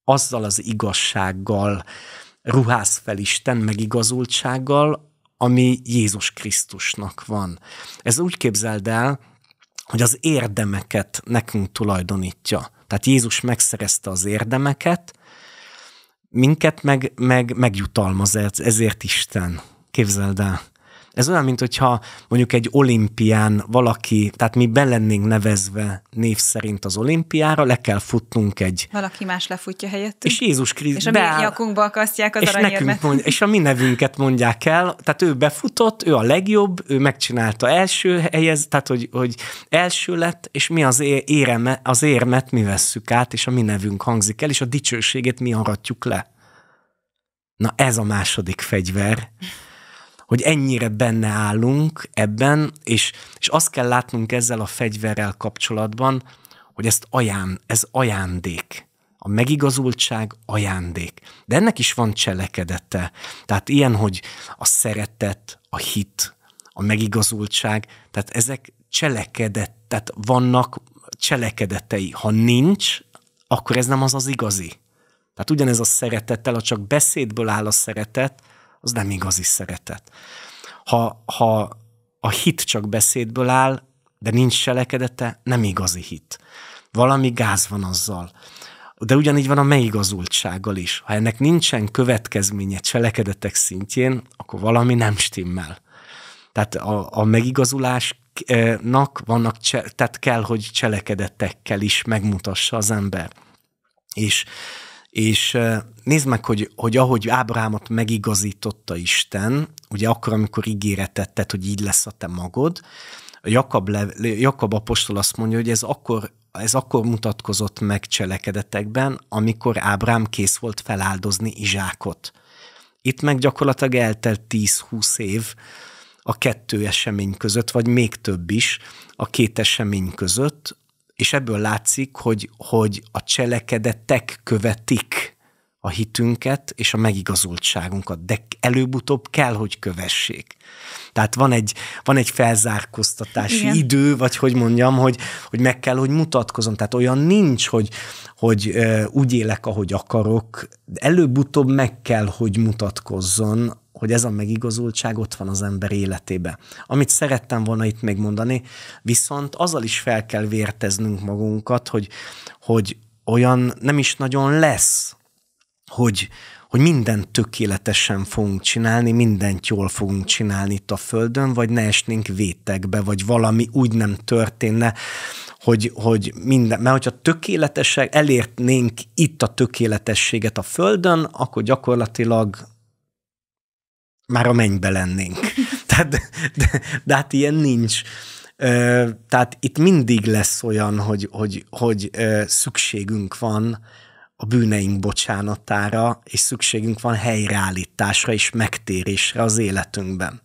azzal az igazsággal ruház fel Isten megigazultsággal, ami Jézus Krisztusnak van. Ez úgy képzeld el, hogy az érdemeket nekünk tulajdonítja. Tehát Jézus megszerezte az érdemeket, minket meg, meg megjutalmaz, ezért Isten. Képzeld el. Ez olyan, mint hogyha mondjuk egy olimpián valaki, tehát mi belennénk nevezve név szerint az olimpiára, le kell futnunk egy... Valaki más lefutja helyett. És Jézus Krisztus És a mi nyakunkba akasztják az és nekünk mond, És a mi nevünket mondják el, tehát ő befutott, ő a legjobb, ő megcsinálta első helyez, tehát hogy, hogy első lett, és mi az, éreme, az érmet mi vesszük át, és a mi nevünk hangzik el, és a dicsőségét mi aratjuk le. Na ez a második fegyver, hogy ennyire benne állunk ebben, és, és azt kell látnunk ezzel a fegyverrel kapcsolatban, hogy ezt aján, ez ajándék. A megigazultság ajándék. De ennek is van cselekedete. Tehát ilyen, hogy a szeretet, a hit, a megigazultság, tehát ezek cselekedet, tehát vannak cselekedetei. Ha nincs, akkor ez nem az az igazi. Tehát ugyanez a szeretettel, ha csak beszédből áll a szeretet, az nem igazi szeretet. Ha, ha a hit csak beszédből áll, de nincs cselekedete, nem igazi hit. Valami gáz van azzal. De ugyanígy van a megigazultsággal is. Ha ennek nincsen következménye cselekedetek szintjén, akkor valami nem stimmel. Tehát a, a megigazulásnak vannak, tehát kell, hogy cselekedetekkel is megmutassa az ember. És és nézd meg, hogy, hogy ahogy Ábrahámot megigazította Isten, ugye akkor, amikor ígéretet tett, hogy így lesz a te magod, Jakab, le, Jakab apostol azt mondja, hogy ez akkor, ez akkor mutatkozott meg cselekedetekben, amikor Ábrám kész volt feláldozni Izsákot. Itt meg gyakorlatilag eltelt 10-20 év a kettő esemény között, vagy még több is a két esemény között, és ebből látszik, hogy, hogy a cselekedetek követik a hitünket és a megigazultságunkat, de előbb-utóbb kell, hogy kövessék. Tehát van egy, van egy felzárkóztatási Igen. idő, vagy hogy mondjam, hogy, hogy meg kell, hogy mutatkozom. Tehát olyan nincs, hogy, hogy úgy élek, ahogy akarok. Előbb-utóbb meg kell, hogy mutatkozzon hogy ez a megigazultság ott van az ember életébe. Amit szerettem volna itt megmondani, viszont azzal is fel kell vérteznünk magunkat, hogy, hogy olyan nem is nagyon lesz, hogy, hogy mindent tökéletesen fogunk csinálni, mindent jól fogunk csinálni itt a Földön, vagy ne esnénk vétekbe, vagy valami úgy nem történne, hogy, hogy minden, mert hogyha tökéletesek, elértnénk itt a tökéletességet a Földön, akkor gyakorlatilag már a mennybe lennénk. Tehát, de, de, de hát ilyen nincs. Tehát itt mindig lesz olyan, hogy, hogy, hogy szükségünk van a bűneink bocsánatára, és szükségünk van helyreállításra és megtérésre az életünkben.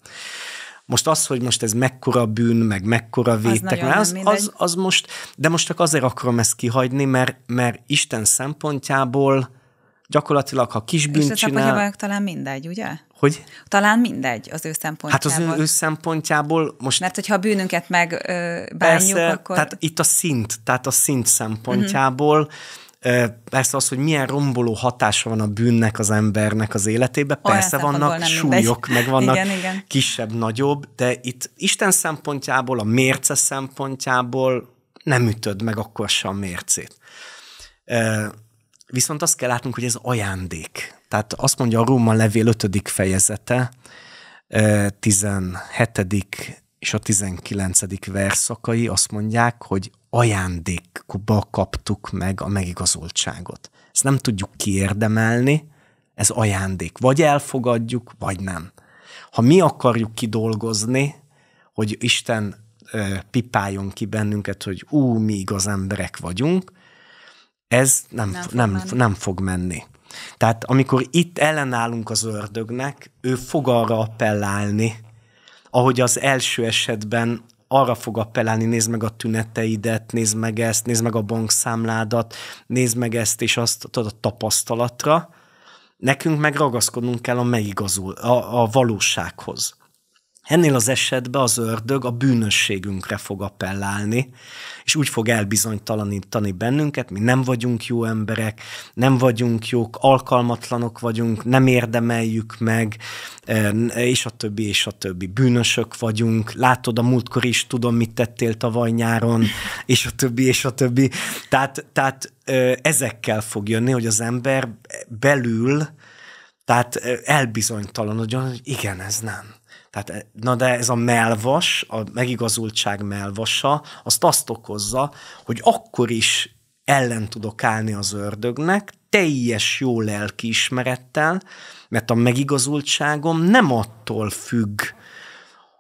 Most az, hogy most ez mekkora bűn, meg mekkora vétek, az, az, az, az most, de most csak azért akarom ezt kihagyni, mert, mert Isten szempontjából gyakorlatilag, ha kis bűnt És csinál... talán mindegy, ugye? Hogy? Talán mindegy az ő szempontjából. Hát az ő, ő szempontjából most... Mert hogyha a bűnünket meg ö, bánjuk, Persze, akkor... tehát itt a szint, tehát a szint szempontjából uh-huh. Persze az, hogy milyen romboló hatása van a bűnnek az embernek az életébe, persze vannak súlyok, meg vannak igen, igen. kisebb, nagyobb, de itt Isten szempontjából, a mérce szempontjából nem ütöd meg akkor sem a mércét. Viszont azt kell látnunk, hogy ez ajándék. Tehát azt mondja a Róma levél 5. fejezete, 17. és a 19. verszakai azt mondják, hogy ajándékba kaptuk meg a megigazoltságot. Ezt nem tudjuk kiérdemelni, ez ajándék. Vagy elfogadjuk, vagy nem. Ha mi akarjuk kidolgozni, hogy Isten pipáljon ki bennünket, hogy ú, mi igaz emberek vagyunk, ez nem, nem, fog, nem, menni. nem fog menni. Tehát amikor itt ellenállunk az ördögnek, ő fog arra appellálni, ahogy az első esetben arra fog appellálni, nézd meg a tüneteidet, nézd meg ezt, nézd meg a bankszámládat, nézd meg ezt és azt tudod, a tapasztalatra. Nekünk meg ragaszkodnunk kell a megigazul, a, a valósághoz. Ennél az esetben az ördög a bűnösségünkre fog appellálni, és úgy fog elbizonytalanítani bennünket, mi nem vagyunk jó emberek, nem vagyunk jók, alkalmatlanok vagyunk, nem érdemeljük meg, e, és a többi, és a többi. Bűnösök vagyunk, látod, a múltkor is tudom, mit tettél tavaly nyáron, és a többi, és a többi. Tehát, tehát e, ezekkel fog jönni, hogy az ember belül, tehát e, elbizonytalanodjon, hogy igen, ez nem tehát, na de ez a melvas, a megigazultság melvasa, azt azt okozza, hogy akkor is ellen tudok állni az ördögnek, teljes jó lelkiismerettel, mert a megigazultságom nem attól függ,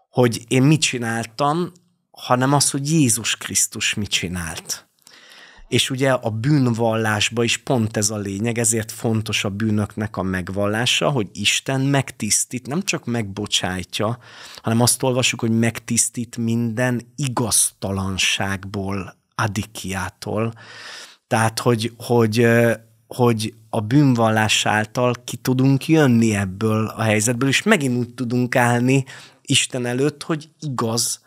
hogy én mit csináltam, hanem az, hogy Jézus Krisztus mit csinált. És ugye a bűnvallásba is pont ez a lényeg, ezért fontos a bűnöknek a megvallása, hogy Isten megtisztít, nem csak megbocsájtja, hanem azt olvasjuk, hogy megtisztít minden igaztalanságból, adikiától. Tehát, hogy, hogy, hogy a bűnvallás által ki tudunk jönni ebből a helyzetből, és megint úgy tudunk állni Isten előtt, hogy igaz,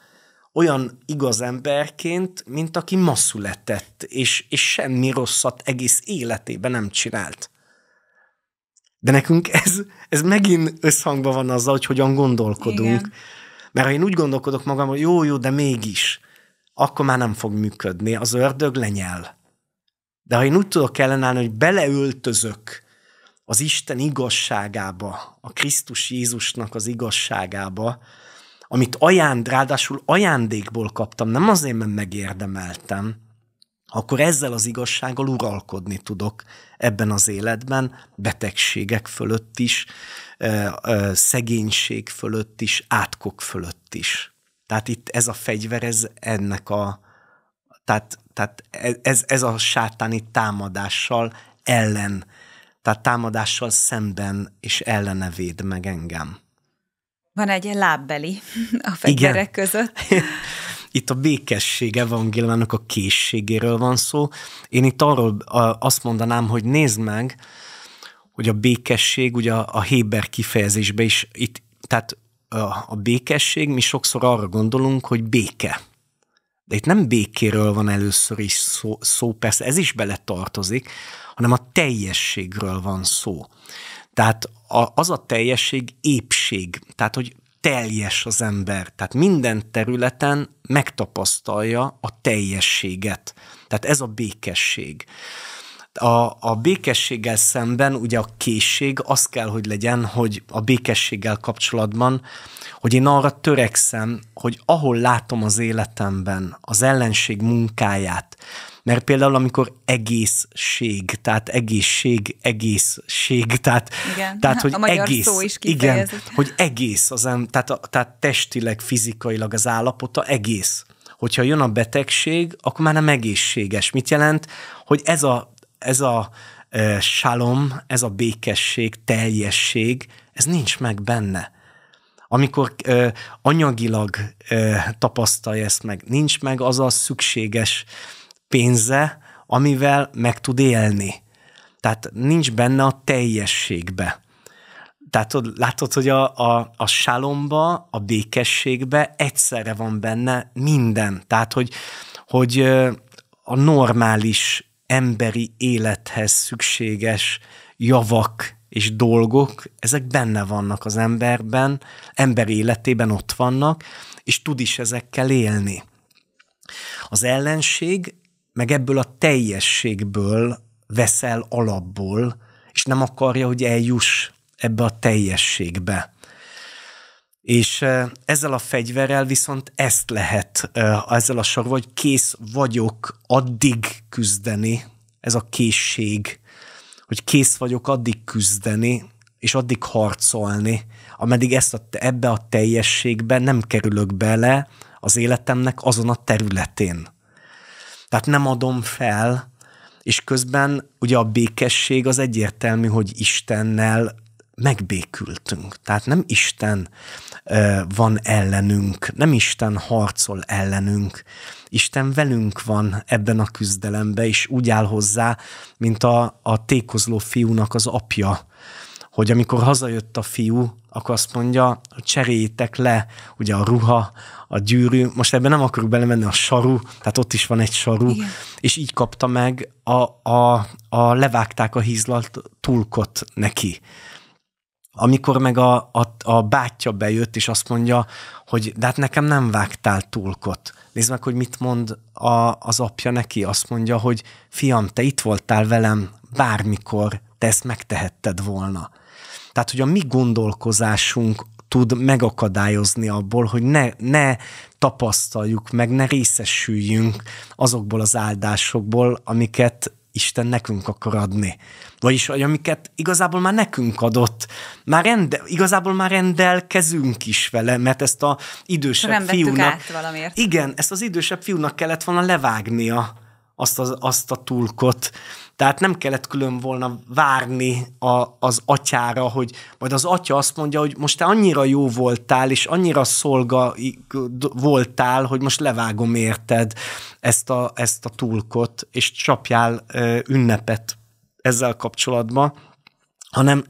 olyan igaz emberként, mint aki ma született, és, és semmi rosszat egész életében nem csinált. De nekünk ez, ez megint összhangban van azzal, hogy hogyan gondolkodunk. Igen. Mert ha én úgy gondolkodok magam, hogy jó, jó, de mégis, akkor már nem fog működni. Az ördög lenyel. De ha én úgy tudok ellenállni, hogy beleöltözök az Isten igazságába, a Krisztus Jézusnak az igazságába, amit ajánd, ráadásul ajándékból kaptam, nem azért, mert megérdemeltem, akkor ezzel az igazsággal uralkodni tudok ebben az életben, betegségek fölött is, szegénység fölött is, átkok fölött is. Tehát itt ez a fegyver, ez ennek a, tehát, tehát ez, ez a sátáni támadással ellen, tehát támadással szemben és ellene véd meg engem. Van egy lábbeli a fegyverek Igen. között. Itt a békesség evangéliumának a készségéről van szó. Én itt arról azt mondanám, hogy nézd meg, hogy a békesség, ugye a, a Héber kifejezésben is, itt, tehát a, a békesség, mi sokszor arra gondolunk, hogy béke. De itt nem békéről van először is szó, szó persze ez is bele tartozik, hanem a teljességről van szó. Tehát az a teljesség épség, tehát hogy teljes az ember, tehát minden területen megtapasztalja a teljességet. Tehát ez a békesség. A, a békességgel szemben ugye a készség az kell, hogy legyen, hogy a békességgel kapcsolatban, hogy én arra törekszem, hogy ahol látom az életemben az ellenség munkáját, mert például amikor egészség, tehát egészség, egészség, tehát, igen. tehát hogy a egész, szó is igen, hogy egész, az, tehát, a, tehát testileg, fizikailag az állapota egész. Hogyha jön a betegség, akkor már nem egészséges. Mit jelent? Hogy ez a, ez a e, salom, ez a békesség, teljesség, ez nincs meg benne amikor ö, anyagilag ö, tapasztalja ezt meg, nincs meg az a szükséges pénze, amivel meg tud élni. Tehát nincs benne a teljességbe. Tehát látod, hogy a, a, a sálomba, a békességbe egyszerre van benne minden. Tehát, hogy, hogy a normális emberi élethez szükséges javak és dolgok, ezek benne vannak az emberben, ember életében ott vannak, és tud is ezekkel élni. Az ellenség meg ebből a teljességből veszel alapból, és nem akarja, hogy eljuss ebbe a teljességbe. És ezzel a fegyverrel viszont ezt lehet, ezzel a sorval, hogy kész vagyok addig küzdeni, ez a készség, hogy kész vagyok addig küzdeni, és addig harcolni, ameddig ezt a, ebbe a teljességbe nem kerülök bele az életemnek azon a területén. Tehát nem adom fel, és közben ugye a békesség az egyértelmű, hogy Istennel megbékültünk. Tehát nem Isten van ellenünk, nem Isten harcol ellenünk. Isten velünk van ebben a küzdelemben, és úgy áll hozzá, mint a, a tékozló fiúnak az apja, hogy amikor hazajött a fiú, akkor azt mondja, hogy cseréljétek le ugye a ruha, a gyűrű, most ebben nem akarok belemenni a saru, tehát ott is van egy saru, Igen. és így kapta meg a, a, a levágták a hízlalt tulkot neki. Amikor meg a, a, a bátyja bejött, és azt mondja, hogy de hát nekem nem vágtál tulkot. Nézd meg, hogy mit mond a, az apja neki. Azt mondja, hogy fiam, te itt voltál velem bármikor, te ezt megtehetted volna. Tehát, hogy a mi gondolkozásunk tud megakadályozni abból, hogy ne, ne tapasztaljuk meg, ne részesüljünk azokból az áldásokból, amiket Isten nekünk akar adni. Vagyis, hogy amiket igazából már nekünk adott, már rende, igazából már rendelkezünk is vele, mert ezt a idősebb Nem fiúnak... át valamiért. Igen, ezt az idősebb fiúnak kellett volna levágnia azt, az, azt a tulkot, tehát nem kellett külön volna várni a, az atyára, hogy majd az atya azt mondja, hogy most te annyira jó voltál, és annyira szolga voltál, hogy most levágom érted ezt a, ezt a tulkot, és csapjál ünnepet ezzel kapcsolatban, hanem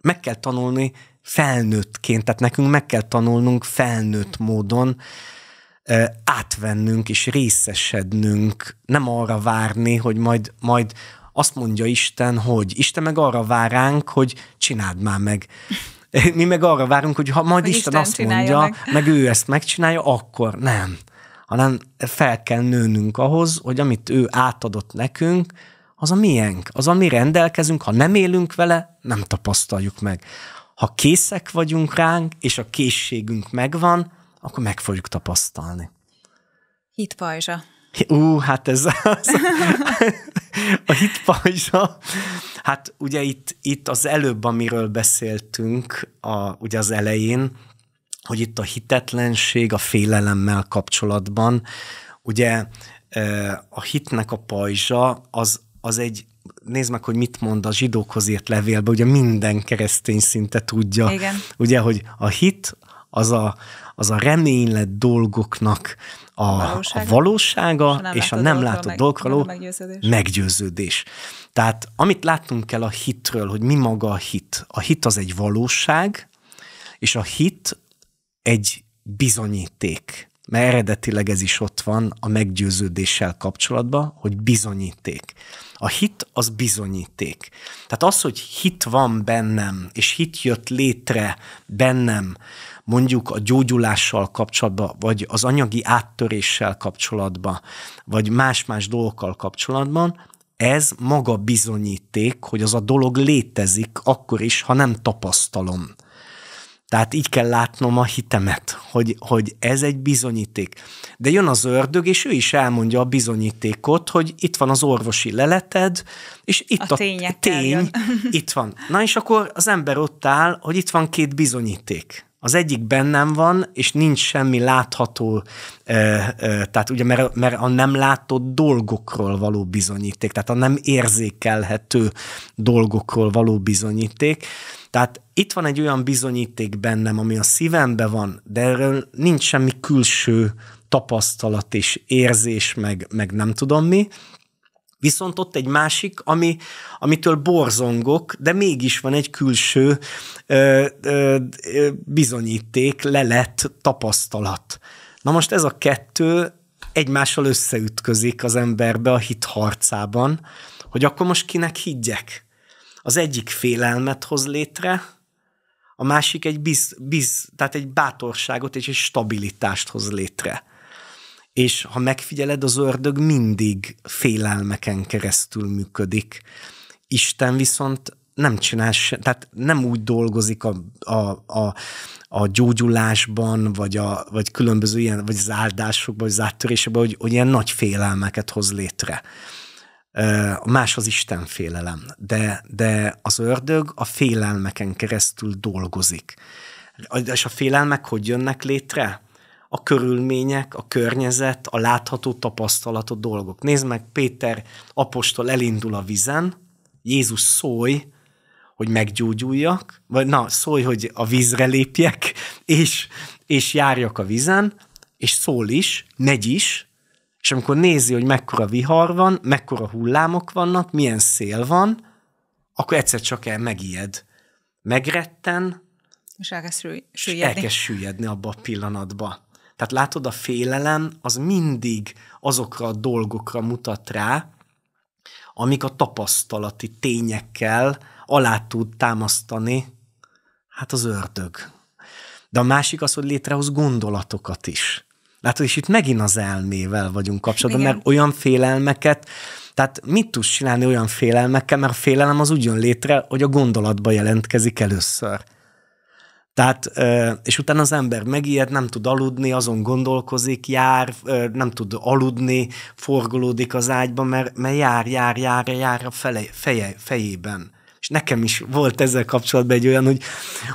meg kell tanulni felnőttként, tehát nekünk meg kell tanulnunk felnőtt módon átvennünk és részesednünk, nem arra várni, hogy majd, majd azt mondja Isten, hogy Isten meg arra vár ránk, hogy csináld már meg. Mi meg arra várunk, hogy ha majd hogy Isten, Isten azt mondja, meg. meg ő ezt megcsinálja, akkor nem. Hanem fel kell nőnünk ahhoz, hogy amit ő átadott nekünk, az a miénk, az a mi rendelkezünk, ha nem élünk vele, nem tapasztaljuk meg. Ha készek vagyunk ránk, és a készségünk megvan, akkor meg fogjuk tapasztalni. Hitpajzsa. Ú, hát ez az, a hitpajzsa. Hát ugye itt, itt az előbb, amiről beszéltünk a, ugye az elején, hogy itt a hitetlenség a félelemmel kapcsolatban, ugye a hitnek a pajzsa az, az egy nézd meg, hogy mit mond a zsidókhoz írt levélbe, ugye minden keresztény szinte tudja, Igen. ugye, hogy a hit az a, az a reménylet dolgoknak a, a valósága, a valósága és a nem látott dolgokról meggyőződés. meggyőződés. Tehát amit láttunk kell a hitről, hogy mi maga a hit. A hit az egy valóság, és a hit egy bizonyíték. Mert eredetileg ez is ott van a meggyőződéssel kapcsolatban, hogy bizonyíték. A hit az bizonyíték. Tehát az, hogy hit van bennem, és hit jött létre bennem, mondjuk a gyógyulással kapcsolatban, vagy az anyagi áttöréssel kapcsolatban, vagy más-más dolgokkal kapcsolatban, ez maga bizonyíték, hogy az a dolog létezik akkor is, ha nem tapasztalom. Tehát így kell látnom a hitemet, hogy, hogy ez egy bizonyíték. De jön az ördög, és ő is elmondja a bizonyítékot, hogy itt van az orvosi leleted, és itt a, a tény, itt van. Na és akkor az ember ott áll, hogy itt van két bizonyíték. Az egyik bennem van, és nincs semmi látható, tehát ugye, mert, mert a nem látott dolgokról való bizonyíték, tehát a nem érzékelhető dolgokról való bizonyíték. Tehát itt van egy olyan bizonyíték bennem, ami a szívemben van, de erről nincs semmi külső tapasztalat és érzés, meg, meg nem tudom mi, Viszont ott egy másik, ami, amitől borzongok, de mégis van egy külső ö, ö, bizonyíték, lelet, tapasztalat. Na most ez a kettő egymással összeütközik az emberbe a hit harcában, hogy akkor most kinek higgyek. Az egyik félelmet hoz létre, a másik egy biz, biz, tehát egy bátorságot és egy stabilitást hoz létre és ha megfigyeled, az ördög mindig félelmeken keresztül működik. Isten viszont nem csinál se, tehát nem úgy dolgozik a, a, a, a gyógyulásban, vagy, a, vagy különböző ilyen, vagy az áldásokban, vagy az áttörésekben, hogy, hogy ilyen nagy félelmeket hoz létre. Más az Isten félelem, de, de az ördög a félelmeken keresztül dolgozik. És a félelmek hogy jönnek létre? A körülmények, a környezet, a látható tapasztalatot dolgok. Nézd meg, Péter apostol elindul a vizen, Jézus szólj, hogy meggyógyuljak, vagy na, szólj, hogy a vízre lépjek, és, és járjak a vizen, és szól is, megy is, és amikor nézi, hogy mekkora vihar van, mekkora hullámok vannak, milyen szél van, akkor egyszer csak el megijed. megretten, és elkezd süllyedni. És elkezd süllyedni abba a pillanatba. Tehát látod, a félelem az mindig azokra a dolgokra mutat rá, amik a tapasztalati tényekkel alá tud támasztani, hát az ördög. De a másik az, hogy létrehoz gondolatokat is. Látod, és itt megint az elmével vagyunk kapcsolatban, Igen. mert olyan félelmeket, tehát mit tudsz csinálni olyan félelmekkel, mert a félelem az úgy jön létre, hogy a gondolatba jelentkezik először. Tehát, és utána az ember megijed, nem tud aludni, azon gondolkozik, jár, nem tud aludni, forgolódik az ágyba, mert, mert jár, jár, jár, jár a fele, feje, fejében. És nekem is volt ezzel kapcsolatban egy olyan, hogy,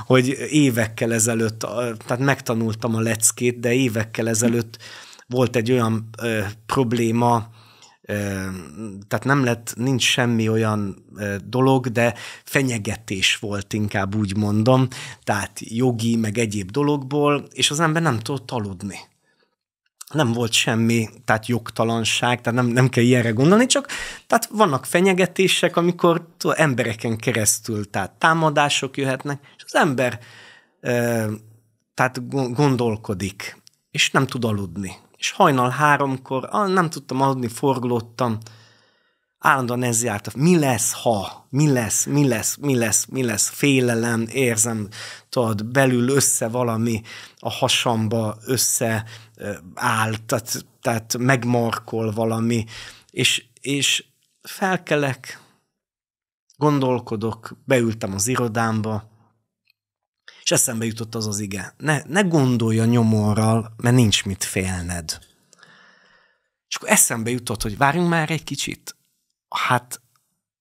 hogy évekkel ezelőtt, tehát megtanultam a leckét, de évekkel ezelőtt volt egy olyan ö, probléma, tehát nem lett, nincs semmi olyan dolog, de fenyegetés volt, inkább úgy mondom, tehát jogi, meg egyéb dologból, és az ember nem tudott aludni. Nem volt semmi, tehát jogtalanság, tehát nem, nem kell ilyenre gondolni, csak tehát vannak fenyegetések, amikor tudod, embereken keresztül, tehát támadások jöhetnek, és az ember tehát gondolkodik, és nem tud aludni és hajnal háromkor, nem tudtam aludni, forgolódtam, állandóan ez járt, mi lesz, ha, mi lesz, mi lesz, mi lesz, mi lesz, félelem, érzem, tudod, belül össze valami a hasamba, össze áll, tehát, tehát megmarkol valami, és, és felkelek, gondolkodok, beültem az irodámba, és eszembe jutott az az ige. Ne, ne gondolj a nyomorral, mert nincs mit félned. És akkor eszembe jutott, hogy várjunk már egy kicsit. Hát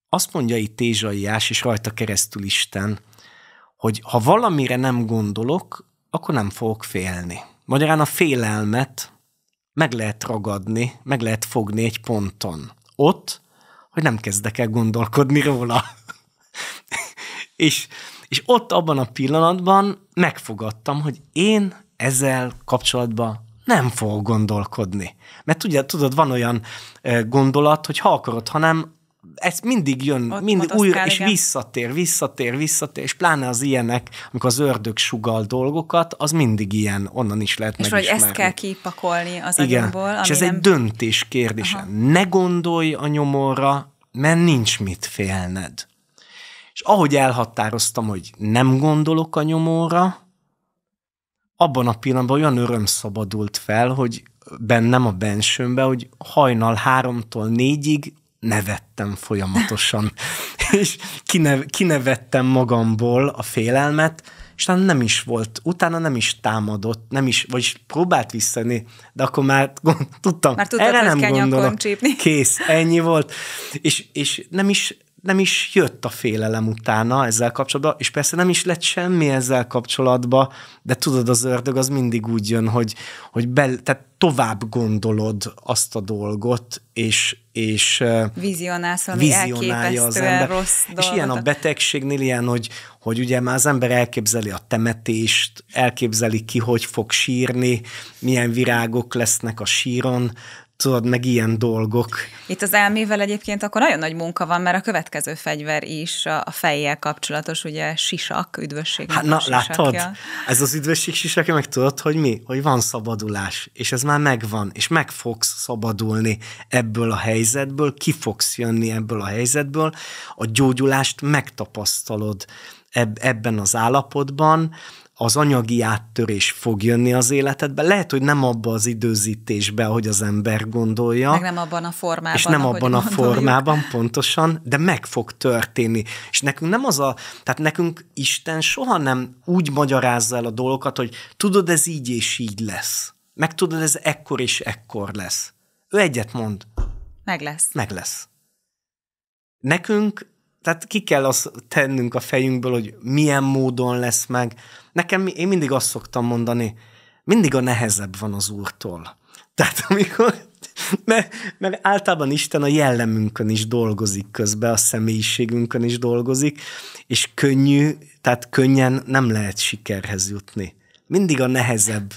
azt mondja itt Ézsaiás, és rajta keresztül Isten, hogy ha valamire nem gondolok, akkor nem fogok félni. Magyarán a félelmet meg lehet ragadni, meg lehet fogni egy ponton. Ott, hogy nem kezdek el gondolkodni róla. és és ott abban a pillanatban megfogadtam, hogy én ezzel kapcsolatban nem fogok gondolkodni. Mert ugye, tudod, van olyan gondolat, hogy ha akarod, hanem ez mindig jön, Ott mindig újra, és igen. visszatér, visszatér, visszatér, és pláne az ilyenek, amikor az ördög sugal dolgokat, az mindig ilyen, onnan is lehet És vagy ezt kell kipakolni az igen. agyunkból. És ez nem... egy döntés kérdése. Aha. Ne gondolj a nyomorra, mert nincs mit félned. És ahogy elhatároztam, hogy nem gondolok a nyomóra, abban a pillanatban olyan öröm szabadult fel, hogy bennem a bensőmbe, hogy hajnal háromtól négyig nevettem folyamatosan. és kinev, kinevettem magamból a félelmet, és utána nem is volt, utána nem is támadott, nem is, vagyis próbált visszani, de akkor már gond, tudtam, már tudtad, erre nem gondolok. Csípni. Kész, ennyi volt. És, és nem is nem is jött a félelem utána ezzel kapcsolatban, és persze nem is lett semmi ezzel kapcsolatban, de tudod, az ördög az mindig úgy jön, hogy, hogy bel, tehát tovább gondolod azt a dolgot, és, és vizionálsz valami vizionálja az ember. rossz dolgot. És ilyen a betegségnél ilyen, hogy, hogy ugye már az ember elképzeli a temetést, elképzeli ki, hogy fog sírni, milyen virágok lesznek a síron, tudod, meg ilyen dolgok. Itt az elmével egyébként akkor nagyon nagy munka van, mert a következő fegyver is a fejjel kapcsolatos, ugye sisak, üdvösség. Hát na, látod? Ez az üdvösség sisakja, meg tudod, hogy mi? Hogy van szabadulás, és ez már megvan, és meg fogsz szabadulni ebből a helyzetből, ki fogsz jönni ebből a helyzetből, a gyógyulást megtapasztalod ebben az állapotban, az anyagi áttörés fog jönni az életedbe. Lehet, hogy nem abban az időzítésbe, ahogy az ember gondolja. Meg nem abban a formában. És nem abban a formában, pontosan, de meg fog történni. És nekünk nem az a, tehát nekünk Isten soha nem úgy magyarázza el a dolgokat, hogy tudod, ez így és így lesz. Meg tudod, ez ekkor és ekkor lesz. Ő egyet mond. Meg lesz. Meg lesz. Nekünk tehát ki kell azt tennünk a fejünkből, hogy milyen módon lesz meg. Nekem, én mindig azt szoktam mondani, mindig a nehezebb van az Úrtól. Tehát amikor, mert, mert általában Isten a jellemünkön is dolgozik közben, a személyiségünkön is dolgozik, és könnyű, tehát könnyen nem lehet sikerhez jutni. Mindig a nehezebb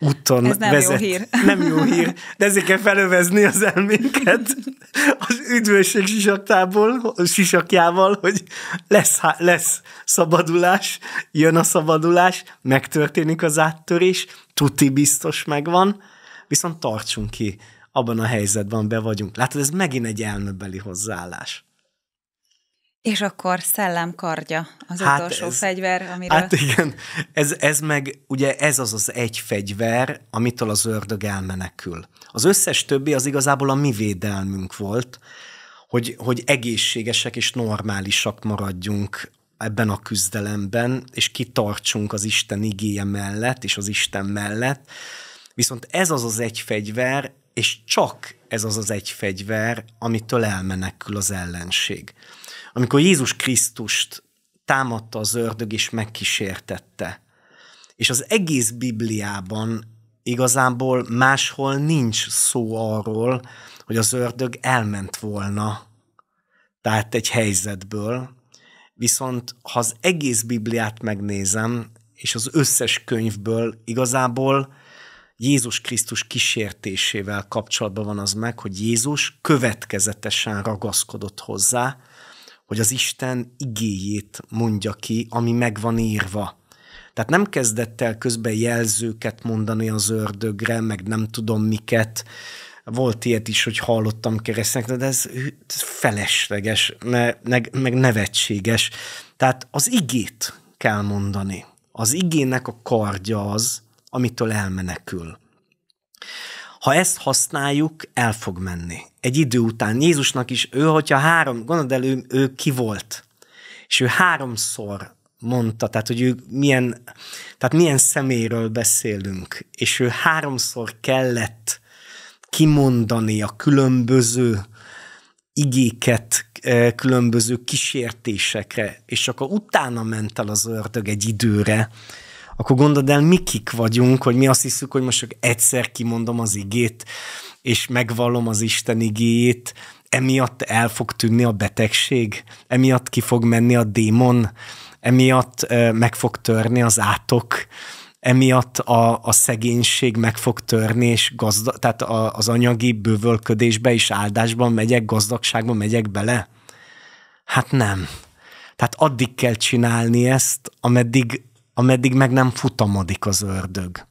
úton Ez nem vezet. jó hír. Nem jó hír, de ezért kell felövezni az elménket az üdvösség sisaktából, sisakjával, hogy lesz, lesz szabadulás, jön a szabadulás, megtörténik az áttörés, tuti biztos megvan, viszont tartsunk ki, abban a helyzetben be vagyunk. Látod, ez megint egy elmebeli hozzáállás. És akkor szellem kardja az hát utolsó ez, fegyver, amiről... Hát igen, ez, ez meg ugye ez az az egy fegyver, amitől az ördög elmenekül. Az összes többi az igazából a mi védelmünk volt, hogy, hogy egészségesek és normálisak maradjunk ebben a küzdelemben, és kitartsunk az Isten igéje mellett, és az Isten mellett. Viszont ez az az egy fegyver, és csak ez az az egy fegyver, amitől elmenekül az ellenség amikor Jézus Krisztust támadta az ördög és megkísértette. És az egész Bibliában igazából máshol nincs szó arról, hogy az ördög elment volna, tehát egy helyzetből, viszont ha az egész Bibliát megnézem, és az összes könyvből igazából Jézus Krisztus kísértésével kapcsolatban van az meg, hogy Jézus következetesen ragaszkodott hozzá, hogy az Isten igéjét mondja ki, ami meg van írva. Tehát nem kezdett el közben jelzőket mondani az ördögre, meg nem tudom miket. Volt ilyet is, hogy hallottam keresztnek, de ez felesleges, meg, meg nevetséges. Tehát az igét kell mondani. Az igének a kardja az, amitől elmenekül. Ha ezt használjuk, el fog menni. Egy idő után. Jézusnak is, ő, hogyha három, gondold el, ő, ő ki volt, és ő háromszor mondta, tehát hogy ő milyen, tehát milyen szeméről beszélünk, és ő háromszor kellett kimondani a különböző igéket, eh, különböző kísértésekre, és akkor utána ment el az ördög egy időre, akkor gondold el, mi kik vagyunk, hogy mi azt hiszük, hogy most csak egyszer kimondom az igét, és megvallom az Isten igéjét, emiatt el fog tűnni a betegség, emiatt ki fog menni a démon, emiatt meg fog törni az átok, emiatt a, a szegénység meg fog törni, és gazda, tehát a, az anyagi bővölködésbe és áldásban megyek, gazdagságban megyek bele? Hát nem. Tehát addig kell csinálni ezt, ameddig ameddig meg nem futamodik az ördög.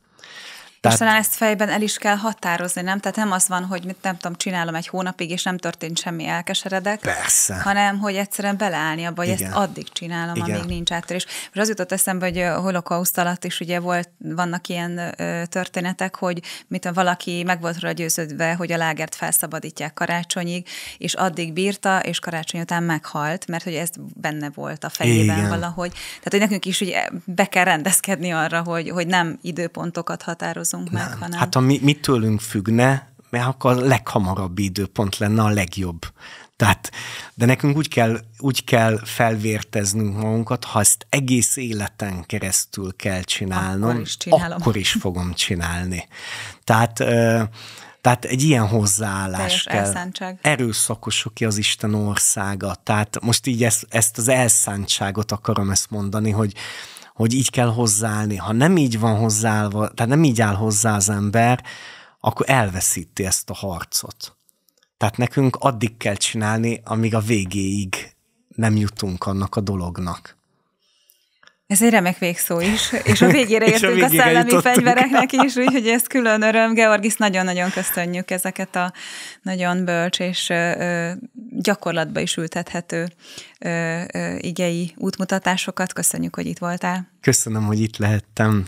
Tehát... És talán ezt fejben el is kell határozni, nem? Tehát nem az van, hogy mit nem tudom, csinálom egy hónapig, és nem történt semmi, elkeseredek. Persze. Hanem, hogy egyszerűen beleállni abba, hogy Igen. ezt addig csinálom, Igen. amíg nincs áttörés. És az jutott eszembe, hogy a holokauszt alatt is ugye volt, vannak ilyen ö, történetek, hogy mit a valaki meg volt róla győződve, hogy a lágert felszabadítják karácsonyig, és addig bírta, és karácsony után meghalt, mert hogy ez benne volt a fejében Igen. valahogy. Tehát, hogy nekünk is ugye be kell rendezkedni arra, hogy, hogy nem időpontokat határoz határozunk meg, hanem... Hát ami mi tőlünk függne, mert akkor a leghamarabb időpont lenne a legjobb. Tehát, de nekünk úgy kell, úgy kell felvérteznünk magunkat, ha ezt egész életen keresztül kell csinálnom, akkor is, akkor is fogom csinálni. Tehát, tehát egy ilyen hozzáállás kell. Elszántság. Erőszakosok ki az Isten országa. Tehát most így ezt, ezt az elszántságot akarom ezt mondani, hogy, hogy így kell hozzáállni. Ha nem így van hozzáállva, tehát nem így áll hozzá az ember, akkor elveszíti ezt a harcot. Tehát nekünk addig kell csinálni, amíg a végéig nem jutunk annak a dolognak. Ez egy remek végszó is, és a végére értünk a, a szellemi jutottunk. fegyvereknek is, úgyhogy ez külön öröm. Georgis, nagyon-nagyon köszönjük ezeket a nagyon bölcs és gyakorlatba is ültethető igei útmutatásokat. Köszönjük, hogy itt voltál. Köszönöm, hogy itt lehettem.